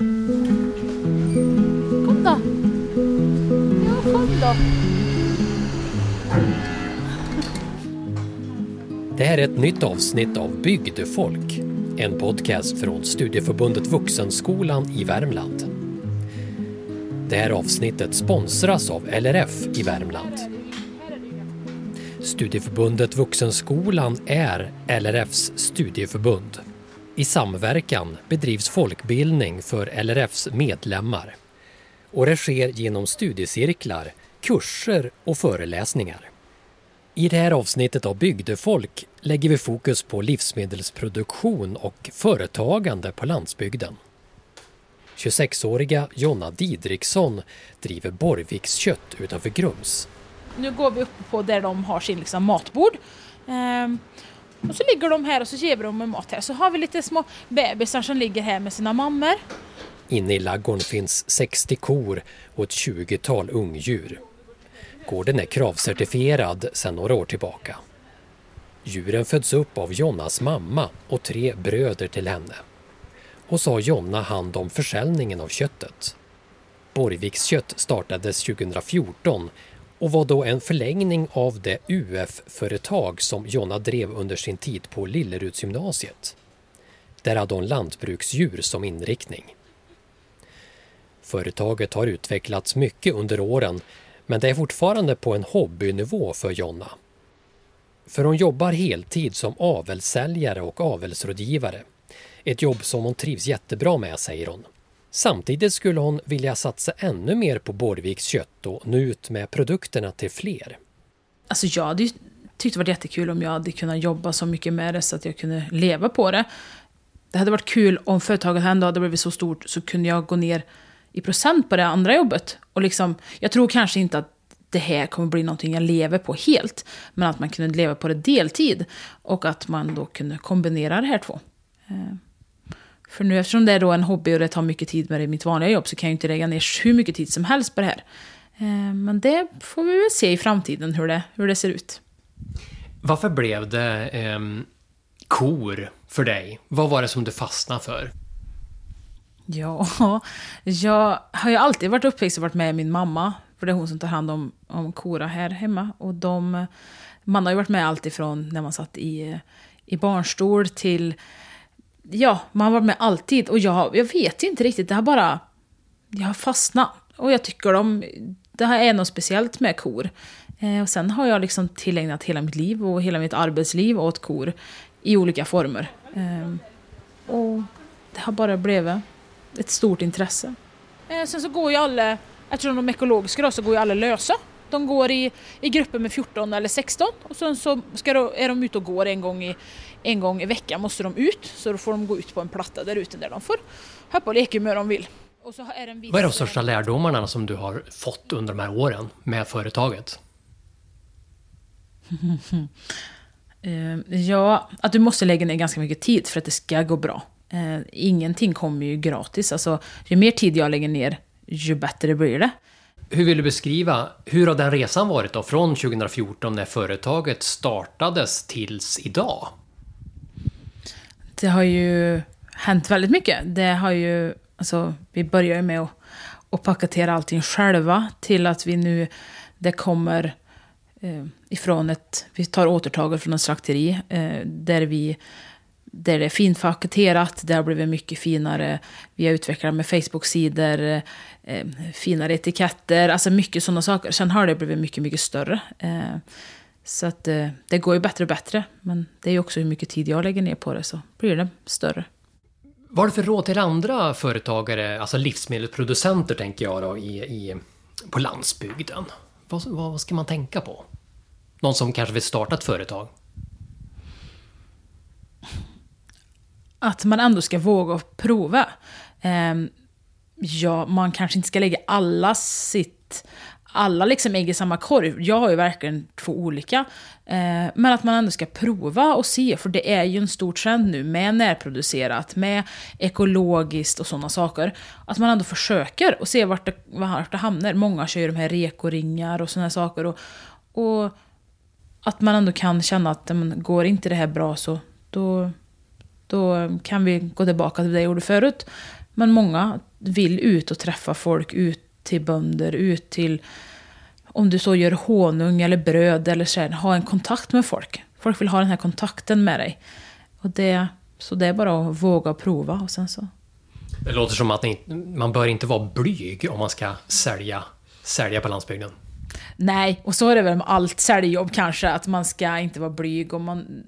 Kom då. Ja, kom då. Det här är ett nytt avsnitt av Bygdefolk, en podcast från Studieförbundet Vuxenskolan i Värmland. Det här avsnittet sponsras av LRF i Värmland. Studieförbundet Vuxenskolan är LRFs studieförbund. I samverkan bedrivs folkbildning för LRFs medlemmar. Och det sker genom studiecirklar, kurser och föreläsningar. I det här avsnittet av Bygdefolk lägger vi fokus på livsmedelsproduktion och företagande på landsbygden. 26-åriga Jonna Didriksson driver Borviks kött utanför Grums. Nu går vi upp på där de har sin liksom, matbord. Ehm, och så ligger de här och så ger vi dem mat här. Så har vi lite små bebisar som ligger här med sina mammor. Inne i laggården finns 60 kor och ett 20-tal ungdjur. Gården är kravcertifierad sedan några år tillbaka. Djuren föds upp av Jonnas mamma och tre bröder till henne. Och så har Jonna hand om försäljningen av köttet. Borgviks kött startades 2014 och var då en förlängning av det UF-företag som Jonna drev under sin tid på Lillerudsgymnasiet. Där hade hon lantbruksdjur som inriktning. Företaget har utvecklats mycket under åren men det är fortfarande på en hobbynivå för Jonna. För hon jobbar heltid som avelssäljare och avelsrådgivare. Ett jobb som hon trivs jättebra med, säger hon. Samtidigt skulle hon vilja satsa ännu mer på Borgviks kött och nå ut med produkterna till fler. Alltså jag hade ju tyckt det var jättekul om jag hade kunnat jobba så mycket med det så att jag kunde leva på det. Det hade varit kul om företaget ändå hade blivit så stort så kunde jag gå ner i procent på det andra jobbet. Och liksom, jag tror kanske inte att det här kommer bli någonting jag lever på helt. Men att man kunde leva på det deltid. Och att man då kunde kombinera det här två. Eh, för nu eftersom det är då en hobby och det tar mycket tid med det i mitt vanliga jobb så kan jag inte lägga ner hur mycket tid som helst på det här. Eh, men det får vi väl se i framtiden hur det, hur det ser ut. Varför blev det eh, kor för dig? Vad var det som du fastnade för? Ja, jag har ju alltid varit uppväxt och varit med min mamma. För det är hon som tar hand om, om korna här hemma. Och de, man har ju varit med alltifrån när man satt i, i barnstol till... Ja, man har varit med alltid. Och jag, jag vet inte riktigt, det har bara... Jag har fastnat. Och jag tycker de... Det här är något speciellt med kor. Eh, och sen har jag liksom tillägnat hela mitt liv och hela mitt arbetsliv åt kor i olika former. Eh, och det har bara blivit ett stort intresse. Eh, sen så går ju alla, eftersom de är ekologiska då, så går ju alla lösa. De går i, i grupper med 14 eller 16 och sen så ska då, är de ute och går en gång, i, en gång i veckan måste de ut. Så då får de gå ut på en platta där ute där de får hoppa och leka hur de vill. Och så är det en Vad är de största lärdomarna som du har fått under de här åren med företaget? Eh, ja, att du måste lägga ner ganska mycket tid för att det ska gå bra. Eh, ingenting kommer ju gratis. Alltså, ju mer tid jag lägger ner, ju bättre blir det. Hur vill du beskriva, hur har den resan varit då? Från 2014 när företaget startades tills idag? Det har ju hänt väldigt mycket. Det har ju, alltså, vi började ju med att, att paketera allting själva till att vi nu, det kommer eh, ifrån ett, vi tar återtaget från ett slakteri eh, där vi där det är finpaketerat, det har blivit mycket finare. Vi har utvecklat med Facebook-sidor, eh, finare etiketter, alltså mycket sådana saker. Sen har det blivit mycket, mycket större. Eh, så att eh, det går ju bättre och bättre. Men det är ju också hur mycket tid jag lägger ner på det så blir det större. Vad har du för råd till andra företagare, alltså livsmedelsproducenter tänker jag då, i, i, på landsbygden? Vad, vad ska man tänka på? Någon som kanske vill starta ett företag? Att man ändå ska våga prova. Eh, ja, man kanske inte ska lägga alla sitt alla liksom ägg i samma korv. Jag har ju verkligen två olika. Eh, men att man ändå ska prova och se, för det är ju en stor trend nu med närproducerat, med ekologiskt och sådana saker. Att man ändå försöker och ser vart det, vart det hamnar. Många kör ju de här rekoringar och sådana saker. Och, och att man ändå kan känna att men, går inte det här bra så då, då kan vi gå tillbaka till det jag gjorde förut. Men många vill ut och träffa folk, ut till bönder, ut till om du så gör honung eller bröd eller så ha en kontakt med folk. Folk vill ha den här kontakten med dig. Och det, så det är bara att våga prova och sen så. Det låter som att ni, man bör inte vara blyg om man ska sälja, sälja på landsbygden. Nej, och så är det väl med allt säljjobb kanske, att man ska inte vara blyg och man...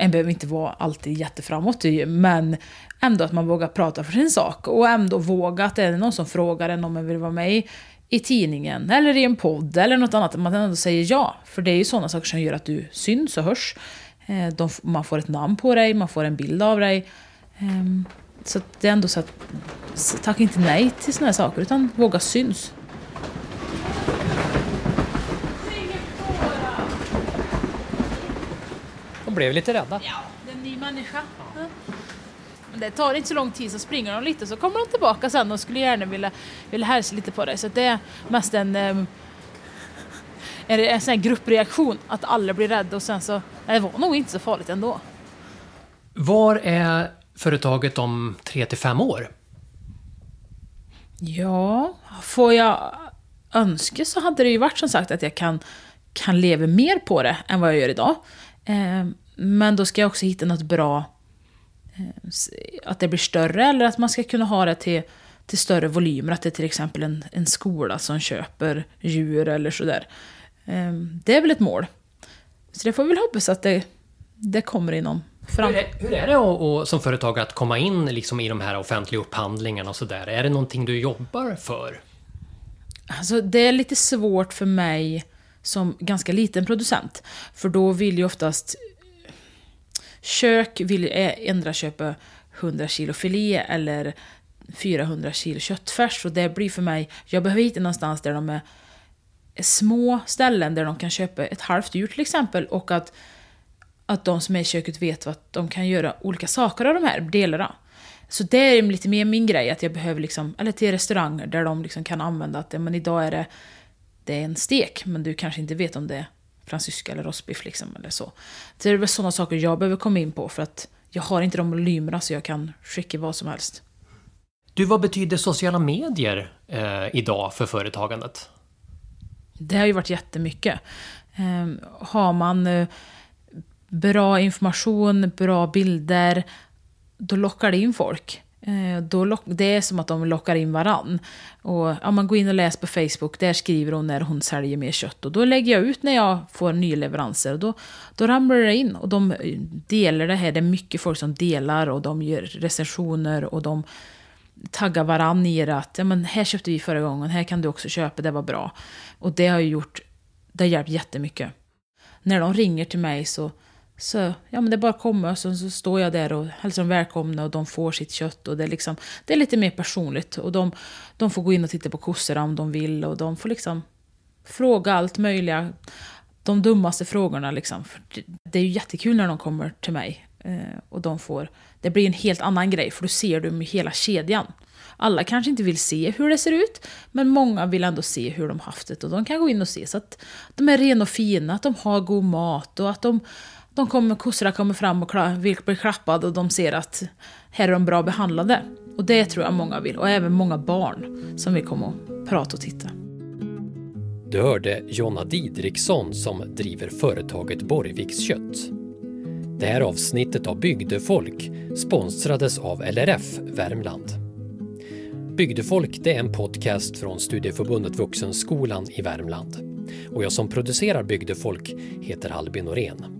En behöver inte vara alltid jätteframåt men ändå att man vågar prata för sin sak och ändå våga att det är någon som frågar en om man vill vara med i, i tidningen eller i en podd eller något annat, att man ändå säger ja. För det är ju sådana saker som gör att du syns och hörs. Eh, de, man får ett namn på dig, man får en bild av dig. Ehm, så det är ändå så att, tack inte nej till sådana här saker, utan våga syns. Blev lite rädda. Ja, det är en ny människa. Ja. Men det tar inte så lång tid, så springer de lite så kommer de tillbaka sen och skulle gärna vilja, vilja hälsa lite på dig. Så det är mest en, um, en, sån gruppreaktion, att alla blir rädda och sen så, det var nog inte så farligt ändå. Var är företaget om tre till fem år? Ja, får jag önska så hade det ju varit som sagt att jag kan, kan leva mer på det än vad jag gör idag. Men då ska jag också hitta något bra, eh, att det blir större eller att man ska kunna ha det till, till större volymer. Att det är till exempel en, en skola som köper djur eller sådär. Eh, det är väl ett mål. Så det får vi väl hoppas att det, det kommer inom fram. Hur, är, hur är det att, att, som företag att komma in liksom i de här offentliga upphandlingarna och sådär? Är det någonting du jobbar för? Alltså, det är lite svårt för mig som ganska liten producent. För då vill ju oftast kök vill ändra köpa 100 kilo filé eller 400 kilo köttfärs. Och det blir för mig, jag behöver hitta någonstans där de är små ställen där de kan köpa ett halvt djur till exempel. Och att, att de som är i köket vet att de kan göra olika saker av de här delarna. Så det är lite mer min grej, att jag behöver liksom, eller till restauranger där de liksom kan använda att men idag är det det är en stek, men du kanske inte vet om det är fransyska eller rostbiff liksom, eller så. Det är väl sådana saker jag behöver komma in på för att jag har inte de volymerna så jag kan skicka vad som helst. Du, vad betyder sociala medier eh, idag för företagandet? Det har ju varit jättemycket. Eh, har man eh, bra information, bra bilder, då lockar det in folk. Eh, då lock, det är som att de lockar in varann. Och, ja, man går in och läser på Facebook, där skriver hon när hon säljer mer kött. Och då lägger jag ut när jag får nyleveranser. Och då, då ramlar det in och de delar det här. Det är mycket folk som delar och de gör recensioner och de taggar varann i det att ja, men här köpte vi förra gången, här kan du också köpa, det var bra. Och det har ju gjort, det har hjälpt jättemycket. När de ringer till mig så så ja, men det är bara att komma och så, så står jag där och hälsar dem välkomna och de får sitt kött. Och det, är liksom, det är lite mer personligt. Och de, de får gå in och titta på kossorna om de vill och de får liksom fråga allt möjliga. De dummaste frågorna liksom. För det är ju jättekul när de kommer till mig. Eh, och de får, det blir en helt annan grej för då ser du hela kedjan. Alla kanske inte vill se hur det ser ut, men många vill ändå se hur de haft det. Och de kan gå in och se så att de är rena och fina, att de har god mat och att de de kommer, kossorna kommer fram och vill bli klappade och de ser att här är de bra behandlade. Och det tror jag många vill. Och även många barn som vill komma och prata och titta. Du hörde Jonna Didriksson som driver företaget Borgviks kött. Det här avsnittet av Bygdefolk sponsrades av LRF Värmland. Bygdefolk det är en podcast från Studieförbundet Vuxenskolan i Värmland. Och jag som producerar Bygdefolk heter Albin Norén.